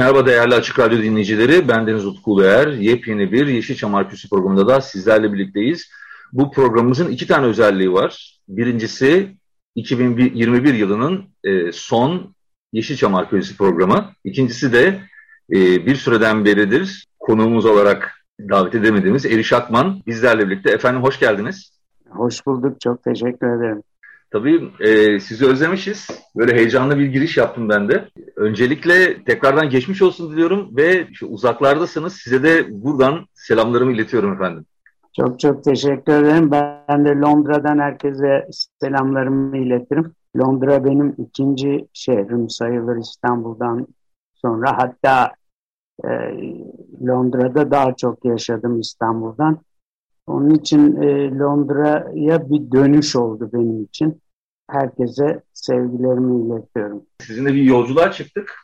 Merhaba değerli Açık Radyo dinleyicileri. Ben Deniz Utku Uluer. Yepyeni bir Yeşilçam Arküsü programında da sizlerle birlikteyiz. Bu programımızın iki tane özelliği var. Birincisi 2021 yılının e, son Yeşilçam Arkeolojisi programı. İkincisi de e, bir süreden beridir konuğumuz olarak davet edemediğimiz Eriş Akman bizlerle birlikte. Efendim hoş geldiniz. Hoş bulduk. Çok teşekkür ederim. Tabii e, sizi özlemişiz. Böyle heyecanlı bir giriş yaptım ben de. Öncelikle tekrardan geçmiş olsun diliyorum ve şu uzaklardasınız. Size de buradan selamlarımı iletiyorum efendim. Çok çok teşekkür ederim. Ben de Londra'dan herkese selamlarımı iletirim. Londra benim ikinci şehrim sayılır İstanbul'dan sonra. Hatta e, Londra'da daha çok yaşadım İstanbul'dan. Onun için e, Londra'ya bir dönüş oldu benim için. Herkese sevgilerimi iletiyorum. Sizinle bir yolculuğa çıktık.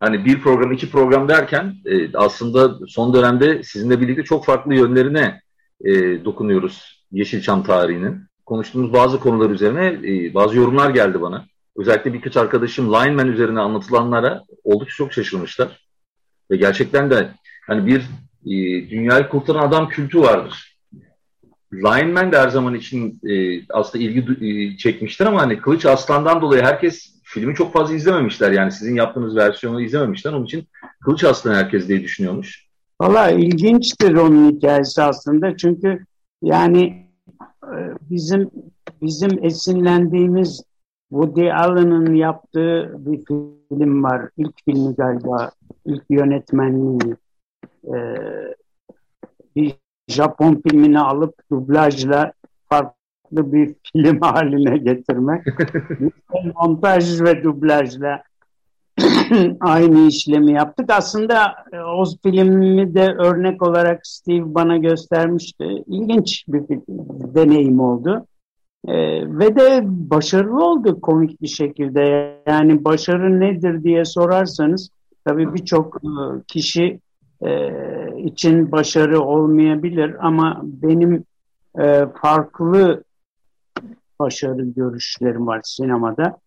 Hani bir program, iki program derken e, aslında son dönemde sizinle birlikte çok farklı yönlerine e, dokunuyoruz Yeşilçam tarihinin. Konuştuğumuz bazı konular üzerine e, bazı yorumlar geldi bana. Özellikle birkaç arkadaşım Lineman üzerine anlatılanlara oldukça çok şaşırmışlar. Ve gerçekten de hani bir e, dünyayı kurtaran adam kültü vardır. Lineman de her zaman için e, aslında ilgi e, çekmiştir ama hani Kılıç Aslan'dan dolayı herkes filmi çok fazla izlememişler. Yani sizin yaptığınız versiyonu izlememişler. Onun için Kılıç Aslan herkes diye düşünüyormuş. Valla ilginçtir onun hikayesi aslında. Çünkü yani e, bizim bizim esinlendiğimiz Woody Allen'ın yaptığı bir film var. İlk filmi galiba. ilk yönetmenliği. Ee, bir Japon filmini alıp dublajla farklı bir film haline getirmek. montaj ve dublajla aynı işlemi yaptık. Aslında e, o filmi de örnek olarak Steve bana göstermişti. İlginç bir deneyim oldu. Ee, ve de başarılı oldu komik bir şekilde. Yani başarı nedir diye sorarsanız tabii birçok e, kişi e, için başarı olmayabilir ama benim e, farklı başarı görüşlerim var sinemada.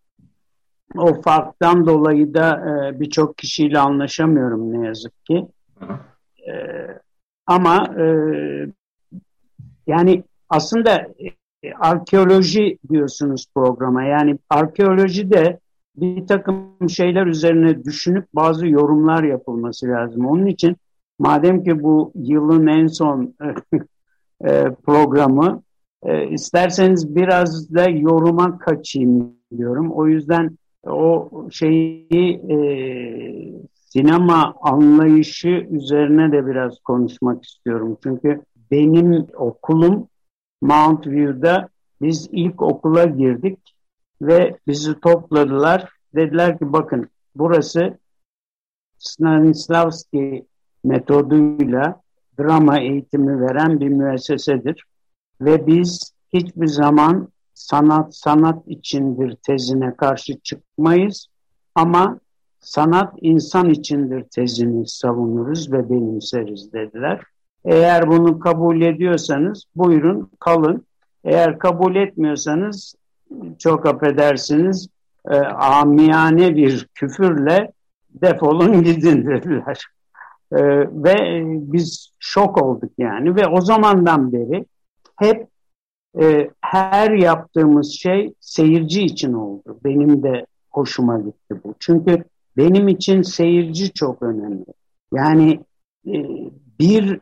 O farktan dolayı da e, birçok kişiyle anlaşamıyorum ne yazık ki. E, ama e, yani aslında e, arkeoloji diyorsunuz programa. Yani arkeolojide bir takım şeyler üzerine düşünüp bazı yorumlar yapılması lazım. Onun için madem ki bu yılın en son e, programı e, isterseniz biraz da yoruma kaçayım diyorum. O yüzden o şeyi e, sinema anlayışı üzerine de biraz konuşmak istiyorum. Çünkü benim okulum Mount View'da biz ilk okula girdik ve bizi topladılar. Dediler ki bakın burası Stanislavski metoduyla drama eğitimi veren bir müessesedir. Ve biz hiçbir zaman sanat sanat içindir tezine karşı çıkmayız ama sanat insan içindir tezini savunuruz ve benimseriz dediler. Eğer bunu kabul ediyorsanız buyurun kalın. Eğer kabul etmiyorsanız çok affedersiniz e, amiyane bir küfürle defolun gidin dediler. E, ve biz şok olduk yani ve o zamandan beri hep e, her yaptığımız şey seyirci için oldu. Benim de hoşuma gitti bu. Çünkü benim için seyirci çok önemli. Yani e, bir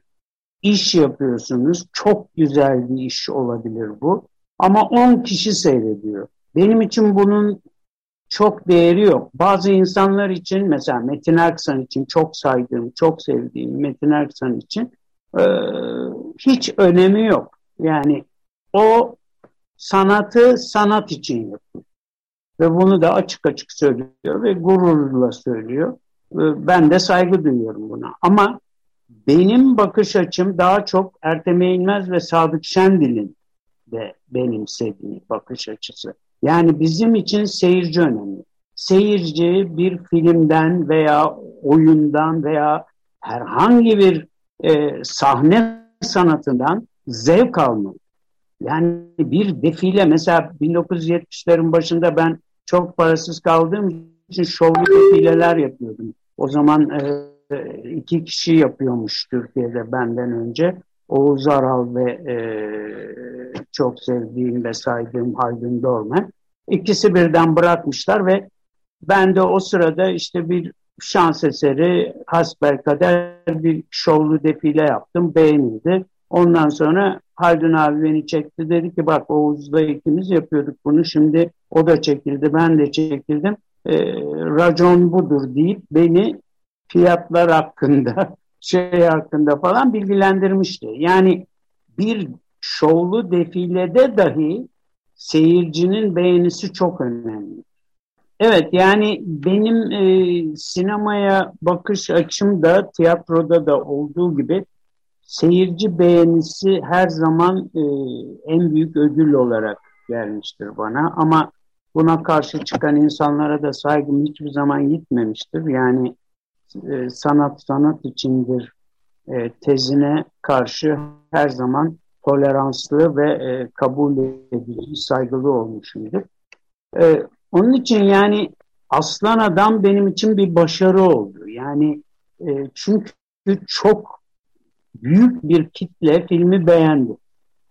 iş yapıyorsunuz, çok güzel bir iş olabilir bu. Ama 10 kişi seyrediyor. Benim için bunun çok değeri yok. Bazı insanlar için mesela Metin Erksan için çok saydığım, çok sevdiğim Metin Erksan için e, hiç önemi yok. Yani o sanatı sanat için yapıyor. Ve bunu da açık açık söylüyor ve gururla söylüyor. Ben de saygı duyuyorum buna. Ama benim bakış açım daha çok Ertem Eğilmez ve Sadık Şendil'in de benimsediği bakış açısı. Yani bizim için seyirci önemli. Seyirci bir filmden veya oyundan veya herhangi bir e, sahne sanatından zevk almalı. Yani bir defile mesela 1970'lerin başında ben çok parasız kaldığım için şovlu defileler yapıyordum. O zaman e, iki kişi yapıyormuş Türkiye'de benden önce. Oğuz Aral ve e, çok sevdiğim ve saydığım Haldun Dorman. İkisi birden bırakmışlar ve ben de o sırada işte bir şans eseri hasbelkader bir şovlu defile yaptım. Beğenildi. Ondan sonra Haldun abi beni çekti. Dedi ki bak Oğuz'la ikimiz yapıyorduk bunu. Şimdi o da çekildi. Ben de çekildim. E, racon budur deyip beni fiyatlar hakkında şey hakkında falan bilgilendirmişti. Yani bir şovlu defilede dahi seyircinin beğenisi çok önemli. Evet yani benim e, sinemaya bakış açım da tiyatroda da olduğu gibi seyirci beğenisi her zaman e, en büyük ödül olarak gelmiştir bana. Ama buna karşı çıkan insanlara da saygım hiçbir zaman gitmemiştir. Yani e, sanat sanat içindir e, tezine karşı her zaman toleranslı ve e, kabul edici, saygılı olmuşumdur. E, onun için yani Aslan Adam benim için bir başarı oldu. Yani e, çünkü çok büyük bir kitle filmi beğendi.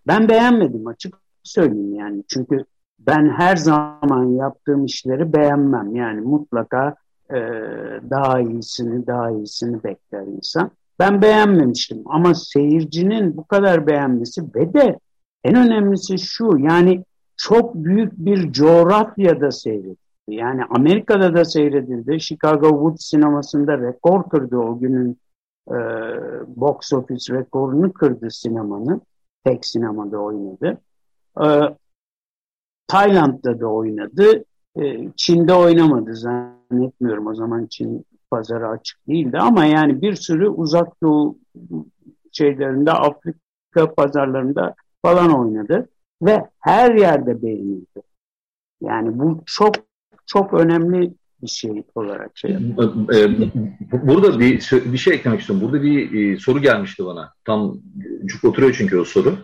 Ben beğenmedim açık söyleyeyim yani. Çünkü ben her zaman yaptığım işleri beğenmem. Yani mutlaka e, daha iyisini, daha iyisini bekler insan. Ben beğenmemiştim ama seyircinin bu kadar beğenmesi ve de en önemlisi şu yani çok büyük bir coğrafyada seyredildi. Yani Amerika'da da seyredildi. Chicago Wood sinemasında rekor kırdı o günün e, box office rekorunu kırdı sinemanın. Tek sinemada oynadı. E, Tayland'da da oynadı. E, Çin'de oynamadı zannetmiyorum. O zaman Çin pazarı açık değildi ama yani bir sürü uzak doğu şeylerinde Afrika pazarlarında falan oynadı ve her yerde beğenildi. Yani bu çok çok önemli bir şey olarak şey e, Burada bir, bir şey eklemek istiyorum. Burada bir e, soru gelmişti bana. Tam cuk oturuyor çünkü o soru.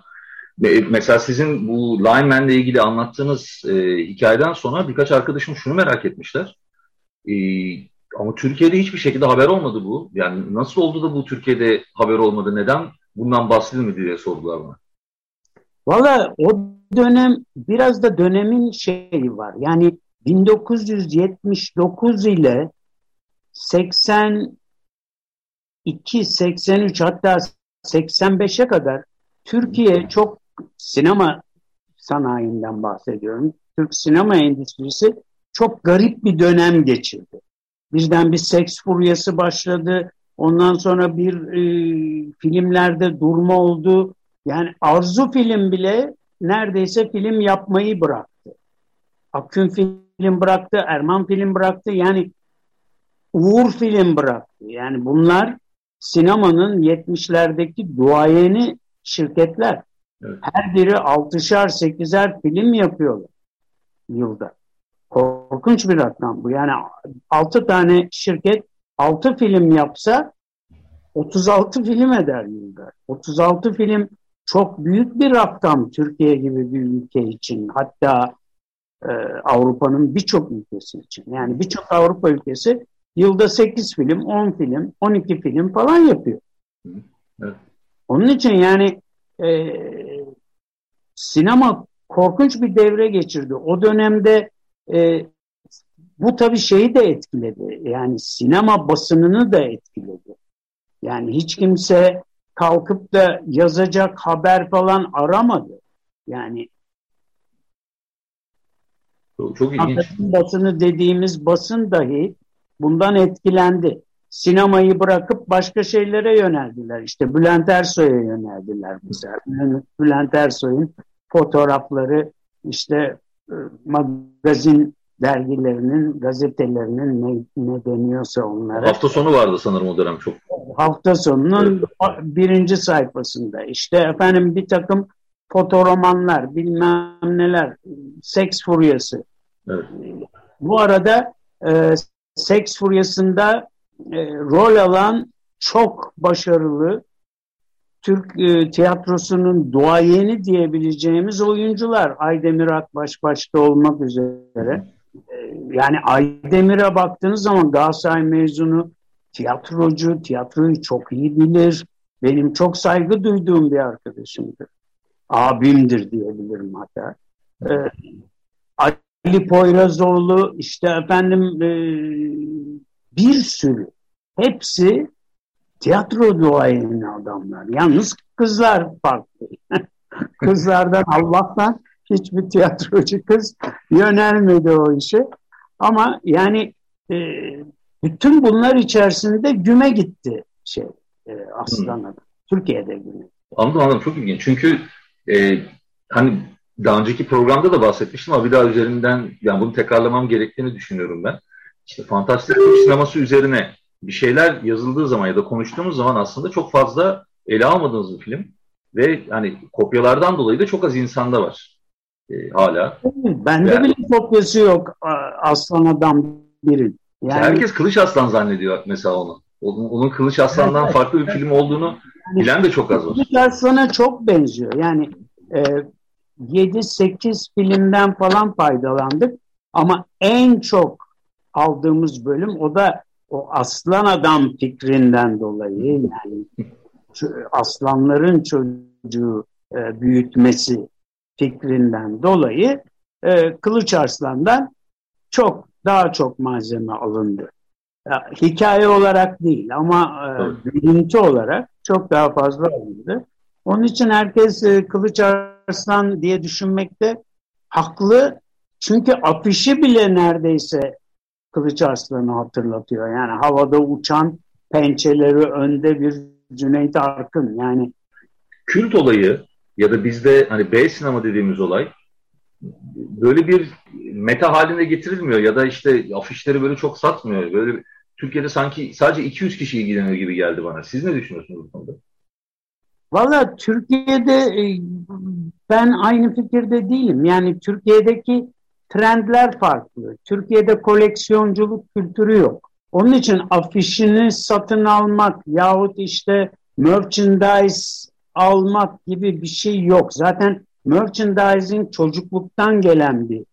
Mesela sizin bu Lineman'le ilgili anlattığınız e, hikayeden sonra birkaç arkadaşım şunu merak etmişler. E, ama Türkiye'de hiçbir şekilde haber olmadı bu. Yani nasıl oldu da bu Türkiye'de haber olmadı? Neden bundan bahsedilmedi diye sordular bana. Valla o dönem biraz da dönemin şeyi var. Yani 1979 ile 82, 83 hatta 85'e kadar Türkiye çok sinema sanayinden bahsediyorum. Türk sinema endüstrisi çok garip bir dönem geçirdi. Birden bir seks furyası başladı. Ondan sonra bir e, filmlerde durma oldu. Yani Arzu film bile neredeyse film yapmayı bıraktı. Akün film bıraktı, Erman film bıraktı. Yani Uğur film bıraktı. Yani bunlar sinemanın 70'lerdeki duayeni şirketler. Evet. Her biri altışar, sekizer film yapıyorlar yılda. Korkunç bir rakam bu. Yani altı tane şirket altı film yapsa 36 film eder yılda. 36 film çok büyük bir rakam Türkiye gibi bir ülke için. Hatta e, Avrupa'nın birçok ülkesi için. Yani birçok Avrupa ülkesi yılda 8 film, 10 film, 12 film falan yapıyor. Evet. Onun için yani e, sinema korkunç bir devre geçirdi. O dönemde e, bu tabii şeyi de etkiledi. Yani sinema basınını da etkiledi. Yani hiç kimse kalkıp da yazacak haber falan aramadı. Yani çok, çok ilginç. basını dediğimiz basın dahi bundan etkilendi. Sinemayı bırakıp başka şeylere yöneldiler. İşte Bülent Ersoy'a yöneldiler mesela. Bülent Ersoy'un fotoğrafları işte e, magazin dergilerinin, gazetelerinin ne, ne deniyorsa onlara. Hafta sonu vardı sanırım o dönem çok. Hafta sonunun evet. birinci sayfasında işte efendim bir takım fotoromanlar, bilmem neler, seks furyası. Evet. Bu arada e, seks furyasında e, rol alan çok başarılı Türk e, tiyatrosunun duayeni diyebileceğimiz oyuncular. Aydemir Akbaş başta olmak üzere. E, yani Aydemir'e baktığınız zaman Galatasaray mezunu tiyatrocu, tiyatroyu çok iyi bilir. Benim çok saygı duyduğum bir arkadaşımdır. Abimdir diyebilirim hatta. E, Ali Poyrazoğlu, işte efendim e, bir sürü. Hepsi tiyatro duayeni adamlar. Yalnız kızlar farklı. Kızlardan Allah'tan hiçbir tiyatrocu kız yönelmedi o işe. Ama yani e, bütün bunlar içerisinde güme gitti şey e, Aslan hmm. Türkiye'de güme. Anladım anladım çok ilginç. Çünkü e, hani daha önceki programda da bahsetmiştim ama bir daha üzerinden yani bunu tekrarlamam gerektiğini düşünüyorum ben. İşte fantastik Türk sineması üzerine bir şeyler yazıldığı zaman ya da konuştuğumuz zaman aslında çok fazla ele almadığınız bir film ve hani kopyalardan dolayı da çok az insanda var e, hala. Bende yani, bile kopyası yok Aslan Adam birin. Yani, herkes Kılıç Aslan zannediyor mesela onu. Onun, onun Kılıç Aslan'dan farklı bir film olduğunu bilen de çok az var. Kılıç Aslan'a çok benziyor. Yani e, 7-8 filmden falan faydalandık ama en çok aldığımız bölüm o da o aslan adam fikrinden dolayı yani aslanların çocuğu e, büyütmesi fikrinden dolayı e, Kılıç Arslan'dan çok daha çok malzeme alındı. Ya, hikaye olarak değil ama e, görüntü olarak çok daha fazla alındı. Onun için herkes e, Kılıç Arslan diye düşünmekte haklı. Çünkü afişi bile neredeyse Kılıç Arslan'ı hatırlatıyor. Yani havada uçan pençeleri önde bir Cüneyt Arkın. Yani kült olayı ya da bizde hani B sinema dediğimiz olay böyle bir meta haline getirilmiyor ya da işte afişleri böyle çok satmıyor. Böyle Türkiye'de sanki sadece 200 kişi ilgileniyor gibi geldi bana. Siz ne düşünüyorsunuz bu konuda? Valla Türkiye'de e, ben aynı fikirde değilim. Yani Türkiye'deki trendler farklı. Türkiye'de koleksiyonculuk kültürü yok. Onun için afişini satın almak yahut işte merchandise almak gibi bir şey yok. Zaten merchandising çocukluktan gelen bir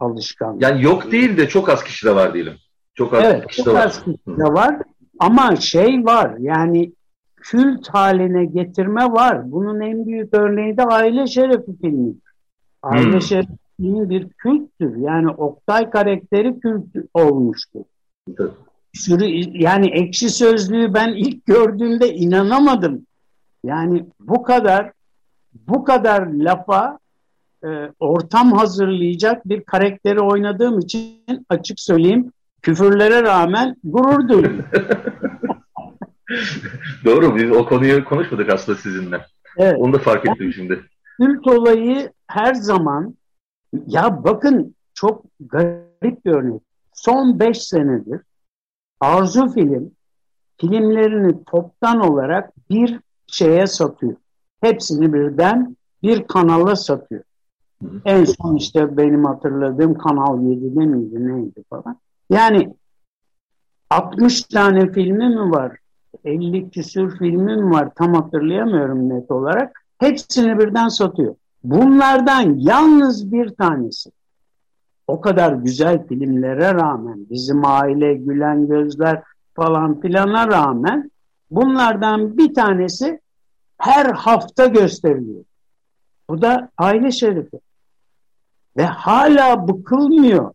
alışkanlık. Yani yok değil de çok az kişide var diyelim. Çok az evet, kişide çok var. az kişide var. Ama şey var yani kült haline getirme var. Bunun en büyük örneği de Aile Şerefi filmi. Aile hmm. Şerefi bir kültür. Yani Oktay karakteri kült olmuştur. Sürü, yani ekşi sözlüğü ben ilk gördüğümde inanamadım. Yani bu kadar bu kadar lafa e, ortam hazırlayacak bir karakteri oynadığım için açık söyleyeyim küfürlere rağmen gurur duydum. Doğru biz o konuyu konuşmadık aslında sizinle. Evet. Onu da fark ettim şimdi. Kült olayı her zaman ya bakın çok garip bir örnek. Son beş senedir Arzu Film filmlerini toptan olarak bir şeye satıyor. Hepsini birden bir kanala satıyor. En son işte benim hatırladığım Kanal 7'de miydi neydi falan. Yani 60 tane filmi mi var? 50 küsür filmi mi var? Tam hatırlayamıyorum net olarak. Hepsini birden satıyor. Bunlardan yalnız bir tanesi o kadar güzel filmlere rağmen bizim aile gülen gözler falan filana rağmen bunlardan bir tanesi her hafta gösteriliyor. Bu da aile şerifi. Ve hala bıkılmıyor.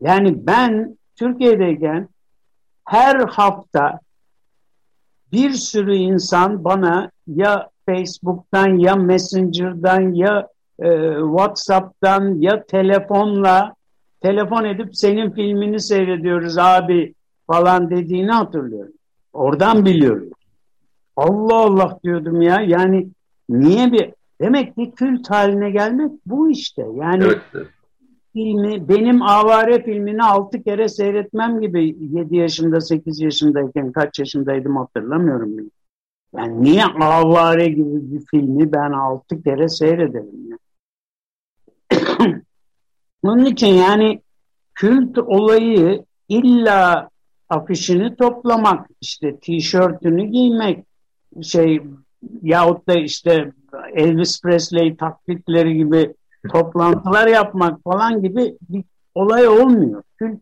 Yani ben Türkiye'deyken her hafta bir sürü insan bana ya Facebook'tan ya Messenger'dan ya e, WhatsApp'tan ya telefonla telefon edip senin filmini seyrediyoruz abi falan dediğini hatırlıyorum. Oradan biliyorum. Allah Allah diyordum ya. Yani niye bir demek ki kült haline gelmek bu işte. Yani evet. filmi, benim Avare filmini altı kere seyretmem gibi 7 yaşında, 8 yaşındayken kaç yaşındaydım hatırlamıyorum. Yani niye Avare gibi bir filmi ben altı kere seyrederim? Yani. Onun için yani kült olayı illa afişini toplamak, işte tişörtünü giymek, şey yahut da işte Elvis Presley taklitleri gibi toplantılar yapmak falan gibi bir olay olmuyor. Kült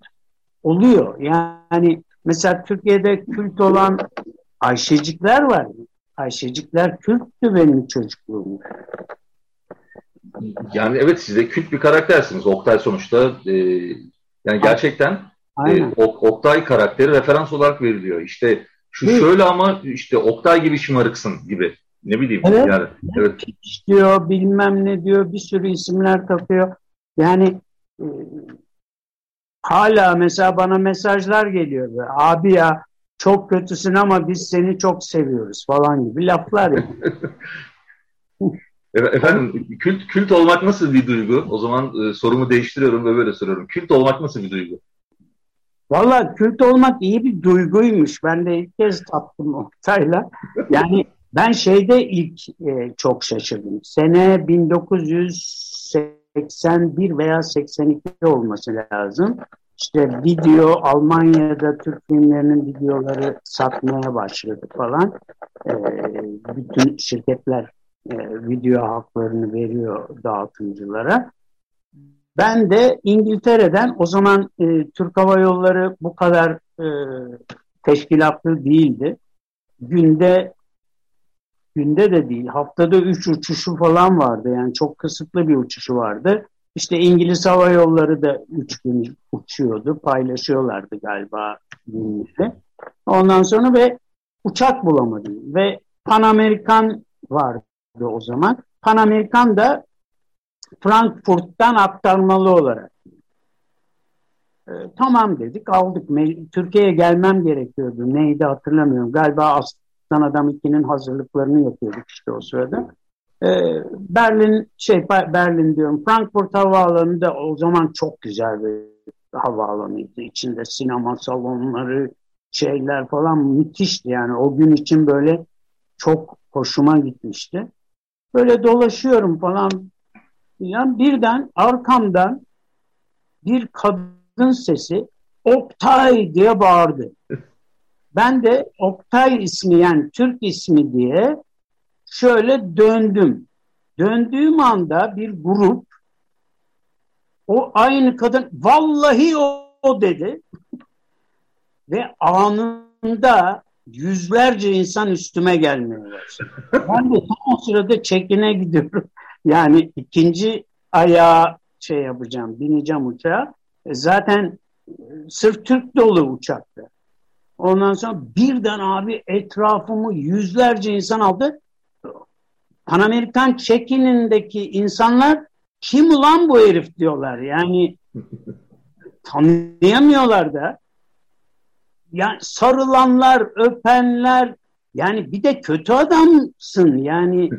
oluyor. Yani mesela Türkiye'de kült olan Ayşecikler var. Ayşecikler külttü benim çocukluğumda. Yani evet size kült bir karaktersiniz. Oktay sonuçta e, yani gerçekten e, Oktay karakteri referans olarak veriliyor. İşte şu evet. şöyle ama işte Oktay gibi şımarıksın gibi. Ne bileyim evet. yani. Evet. diyor bilmem ne diyor bir sürü isimler takıyor. Yani e, hala mesela bana mesajlar geliyor. Abi ya çok kötüsün ama biz seni çok seviyoruz falan gibi laflar. Yani. Efendim kült, kült olmak nasıl bir duygu? O zaman e, sorumu değiştiriyorum ve böyle soruyorum. Kült olmak nasıl bir duygu? Valla kült olmak iyi bir duyguymuş. Ben de ilk kez tattım Oktay'la. Yani ben şeyde ilk e, çok şaşırdım. Sene 1981 veya 82 olması lazım. İşte video Almanya'da Türk filmlerinin videoları satmaya başladı falan. E, bütün şirketler e, video haklarını veriyor dağıtımcılara. Ben de İngiltere'den o zaman e, Türk Hava Yolları bu kadar e, teşkilatlı değildi. Günde günde de değil haftada üç uçuşu falan vardı yani çok kısıtlı bir uçuşu vardı. İşte İngiliz Hava Yolları da üç gün uçuyordu paylaşıyorlardı galiba günlükte. Ondan sonra ve uçak bulamadım ve Pan Amerikan vardı o zaman. Pan Amerikan da Frankfurt'tan aktarmalı olarak. E, tamam dedik aldık. Türkiye'ye gelmem gerekiyordu. Neydi hatırlamıyorum. Galiba Aslan Adam 2'nin hazırlıklarını yapıyorduk işte o sırada. E, Berlin şey Berlin diyorum Frankfurt Havaalanı da o zaman çok güzel bir havaalanıydı. İçinde sinema salonları şeyler falan müthişti yani o gün için böyle çok hoşuma gitmişti. Böyle dolaşıyorum falan yani birden arkamdan bir kadın sesi Oktay diye bağırdı. Ben de Oktay ismi yani Türk ismi diye şöyle döndüm. Döndüğüm anda bir grup o aynı kadın vallahi o, o dedi ve anında yüzlerce insan üstüme gelmeye başladı. Ben de tam o sırada çekine gidiyorum. Yani ikinci ayağa şey yapacağım, bineceğim uçağa. E zaten e, sırf Türk dolu uçakta. Ondan sonra birden abi etrafımı yüzlerce insan aldı. Pan Amerikan check-in'indeki insanlar kim ulan bu herif diyorlar. Yani tanıyamıyorlar da. Yani sarılanlar, öpenler yani bir de kötü adamsın. Yani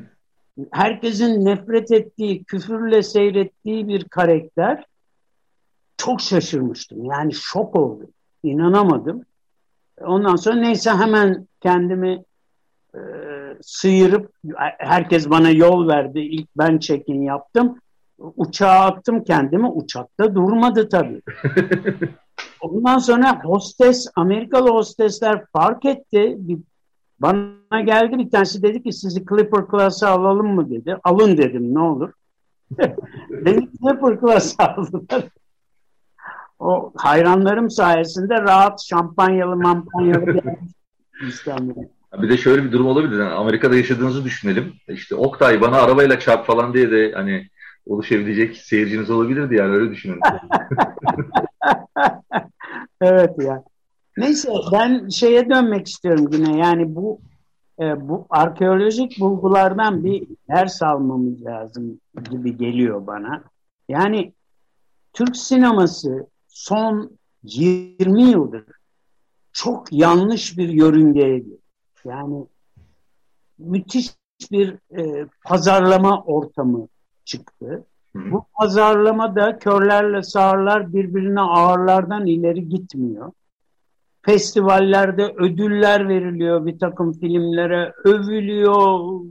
herkesin nefret ettiği, küfürle seyrettiği bir karakter çok şaşırmıştım. Yani şok oldum. İnanamadım. Ondan sonra neyse hemen kendimi e, sıyırıp herkes bana yol verdi. İlk ben check-in yaptım. Uçağa attım kendimi. Uçakta durmadı tabii. Ondan sonra hostes, Amerikalı hostesler fark etti. Bana geldi bir tanesi dedi ki sizi Clipper Class'a alalım mı dedi. Alın dedim ne olur. Beni Clipper Class'a aldılar. O hayranlarım sayesinde rahat şampanyalı mampanyalı İstanbul'a. Bir de şöyle bir durum olabilir. Yani Amerika'da yaşadığınızı düşünelim. İşte Oktay bana arabayla çarp falan diye de hani oluşabilecek seyirciniz olabilirdi yani öyle düşünün. evet ya. Neyse ben şeye dönmek istiyorum yine yani bu e, bu arkeolojik bulgulardan bir ders almamız lazım gibi geliyor bana. Yani Türk sineması son 20 yıldır çok yanlış bir yörüngeye girdi. Yani müthiş bir e, pazarlama ortamı çıktı. Bu pazarlama da körlerle sağırlar birbirine ağırlardan ileri gitmiyor. Festivallerde ödüller veriliyor bir takım filmlere, övülüyor,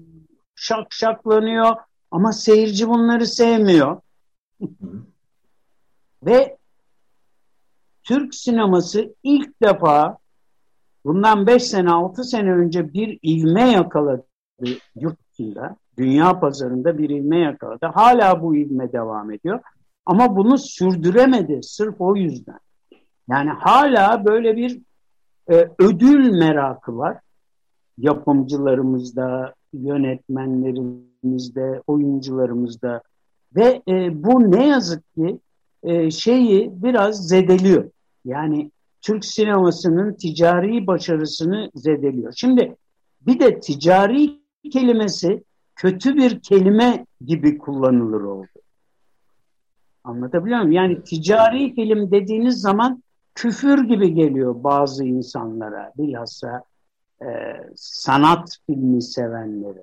şakşaklanıyor ama seyirci bunları sevmiyor. Ve Türk sineması ilk defa bundan 5 sene 6 sene önce bir ivme yakaladı yurt dışında. Dünya pazarında bir ivme yakaladı. Hala bu ivme devam ediyor. Ama bunu sürdüremedi sırf o yüzden. Yani hala böyle bir e, ödül merakı var. Yapımcılarımızda, yönetmenlerimizde, oyuncularımızda ve e, bu ne yazık ki e, şeyi biraz zedeliyor. Yani Türk sinemasının ticari başarısını zedeliyor. Şimdi bir de ticari kelimesi kötü bir kelime gibi kullanılır oldu. Anlatabiliyor muyum? Yani ticari film dediğiniz zaman küfür gibi geliyor bazı insanlara. Bilhassa e, sanat filmi sevenleri.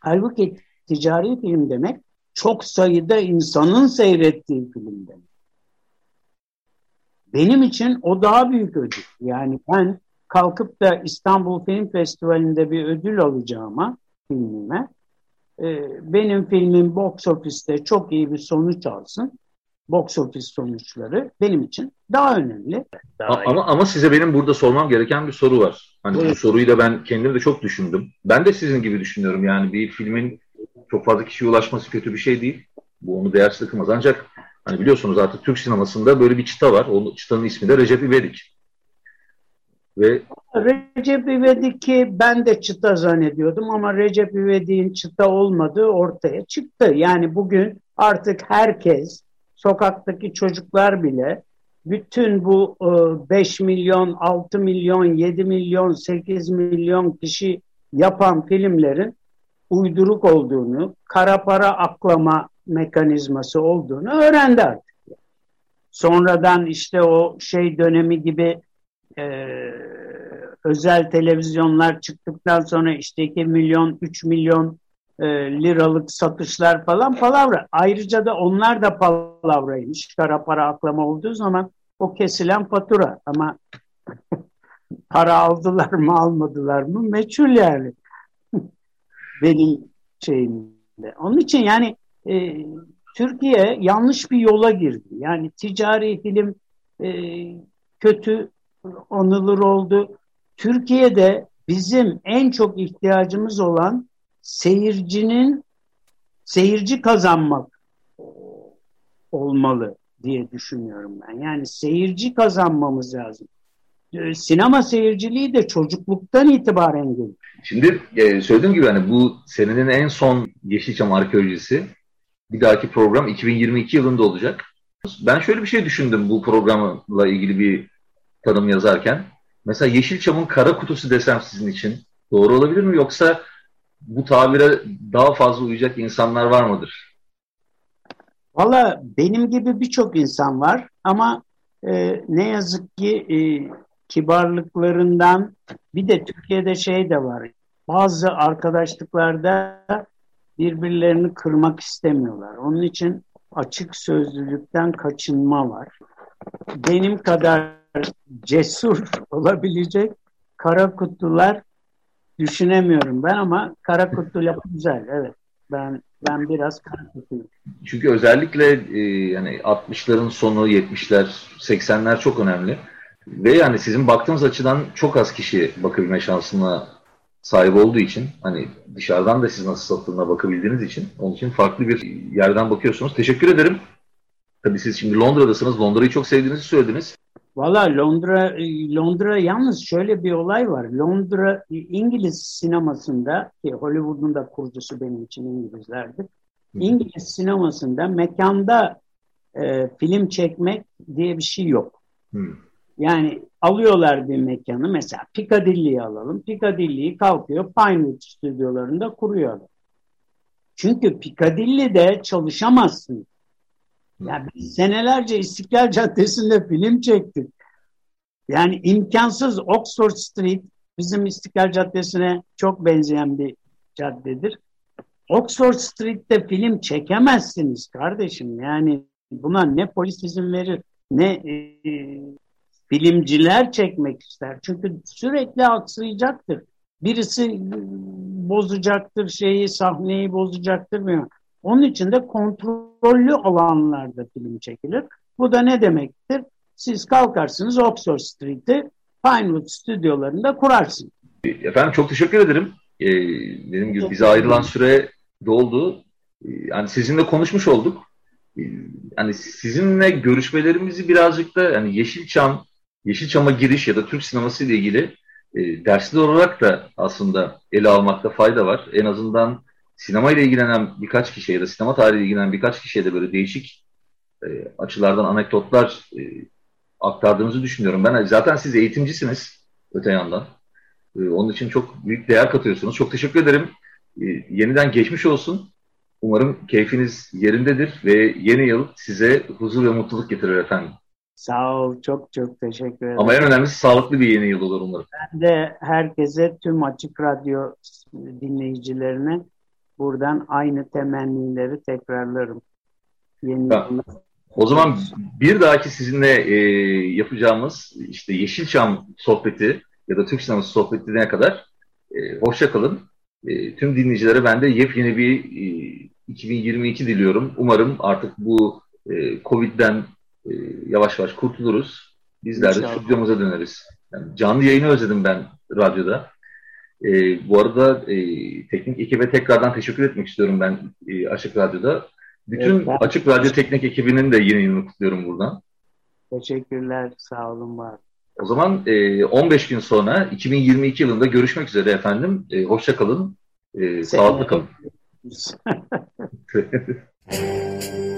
Halbuki ticari film demek çok sayıda insanın seyrettiği film demek. Benim için o daha büyük ödül. Yani ben kalkıp da İstanbul Film Festivali'nde bir ödül alacağıma filmime e, benim filmim box office'te çok iyi bir sonuç alsın. Box office sonuçları benim için daha önemli. Daha ama, ama size benim burada sormam gereken bir soru var. Hani evet. bu soruyu da ben kendim de çok düşündüm. Ben de sizin gibi düşünüyorum. Yani bir filmin çok fazla kişiye ulaşması kötü bir şey değil. Bu onu değersiz kılmaz. Ancak hani biliyorsunuz artık Türk sinemasında böyle bir çıta var. O çıtanın ismi de Recep İvedik. Ve Recep İvedik'i ben de çıta zannediyordum ama Recep İvedik'in çıta olmadığı ortaya çıktı. Yani bugün artık herkes, sokaktaki çocuklar bile bütün bu 5 milyon, 6 milyon, 7 milyon, 8 milyon kişi yapan filmlerin uyduruk olduğunu, kara para aklama mekanizması olduğunu öğrendi artık. Sonradan işte o şey dönemi gibi e, özel televizyonlar çıktıktan sonra işte 2 milyon, 3 milyon e, liralık satışlar falan palavra. Ayrıca da onlar da palavraymış. Kara para aklama olduğu zaman o kesilen fatura. Ama para aldılar mı almadılar mı meçhul yani. Benim şeyimde. Onun için yani e, Türkiye yanlış bir yola girdi. Yani ticari film e, kötü anılır oldu. Türkiye'de bizim en çok ihtiyacımız olan seyircinin seyirci kazanmak olmalı diye düşünüyorum ben. Yani seyirci kazanmamız lazım. Ee, sinema seyirciliği de çocukluktan itibaren geliyor. Şimdi e, söylediğim gibi hani bu senenin en son Yeşilçam arkeolojisi bir dahaki program 2022 yılında olacak. Ben şöyle bir şey düşündüm bu programla ilgili bir tanım yazarken. Mesela Yeşilçam'ın kara kutusu desem sizin için doğru olabilir mi? Yoksa bu tabire daha fazla uyacak insanlar var mıdır? Valla benim gibi birçok insan var ama e, ne yazık ki e, kibarlıklarından bir de Türkiye'de şey de var. Bazı arkadaşlıklarda birbirlerini kırmak istemiyorlar. Onun için açık sözlülükten kaçınma var. Benim kadar cesur olabilecek kara kutular düşünemiyorum ben ama kara kutu lafı güzel. Evet. Ben ben biraz kara kutuyum. Çünkü özellikle e, yani 60'ların sonu 70'ler 80'ler çok önemli. Ve yani sizin baktığınız açıdan çok az kişi bakabilme şansına sahip olduğu için hani dışarıdan da siz nasıl sattığına bakabildiğiniz için onun için farklı bir yerden bakıyorsunuz. Teşekkür ederim. Tabii siz şimdi Londra'dasınız. Londra'yı çok sevdiğinizi söylediniz. Valla Londra Londra yalnız şöyle bir olay var. Londra İngiliz sinemasında ki Hollywood'un da kurucusu benim için İngilizlerdi. İngiliz sinemasında mekanda e, film çekmek diye bir şey yok. Hı. Yani alıyorlar bir mekanı mesela Piccadilly'yi alalım. Piccadilly'yi kalkıyor Pinewood stüdyolarında kuruyor. Çünkü Piccadilly'de çalışamazsın. Yani biz senelerce İstiklal Caddesi'nde film çektik. Yani imkansız Oxford Street bizim İstiklal Caddesi'ne çok benzeyen bir caddedir. Oxford Street'te film çekemezsiniz kardeşim. Yani buna ne polis izin verir ne e, filmciler çekmek ister. Çünkü sürekli aksayacaktır. Birisi bozacaktır şeyi, sahneyi bozacaktır. Bilmiyorum. Onun için de kontrollü alanlarda film çekilir. Bu da ne demektir? Siz kalkarsınız Oxford Street'i Pinewood stüdyolarında kurarsınız. Efendim çok teşekkür ederim. Ee, dediğim gibi bize ayrılan süre doldu. Ee, yani sizinle konuşmuş olduk. Ee, yani sizinle görüşmelerimizi birazcık da yani Yeşilçam, Yeşilçam'a giriş ya da Türk sineması ile ilgili e, dersli olarak da aslında ele almakta fayda var. En azından sinema ile ilgilenen birkaç kişiye ya da sinema tarihiyle ilgilenen birkaç kişiye de böyle değişik e, açılardan anekdotlar e, aktardığınızı düşünüyorum. Ben zaten siz eğitimcisiniz öte yandan. E, onun için çok büyük değer katıyorsunuz. Çok teşekkür ederim. E, yeniden geçmiş olsun. Umarım keyfiniz yerindedir ve yeni yıl size huzur ve mutluluk getirir efendim. Sağ ol. Çok çok teşekkür ederim. Ama en önemlisi sağlıklı bir yeni yıl olur umarım. Ben de herkese tüm Açık Radyo dinleyicilerine buradan aynı temennileri tekrarlarım. Yeni tamam. O zaman bir dahaki sizinle e, yapacağımız işte Yeşilçam sohbeti ya da Türk sineması sohbetine kadar e, hoşça kalın. E, tüm dinleyicilere ben de yepyeni bir e, 2022 diliyorum. Umarım artık bu e, Covid'den e, yavaş yavaş kurtuluruz. Bizler de stüdyomuza döneriz. Yani canlı yayını özledim ben radyoda. E, bu arada e, teknik ekibe tekrardan teşekkür etmek istiyorum ben e, Açık Radyo'da. Bütün evet, ben... Açık Radyo teknik ekibinin de yeni yılını kutluyorum buradan. Teşekkürler, sağ olun var. O zaman e, 15 gün sonra 2022 yılında görüşmek üzere efendim. E, hoşça kalın, e, sağlıklı kalın.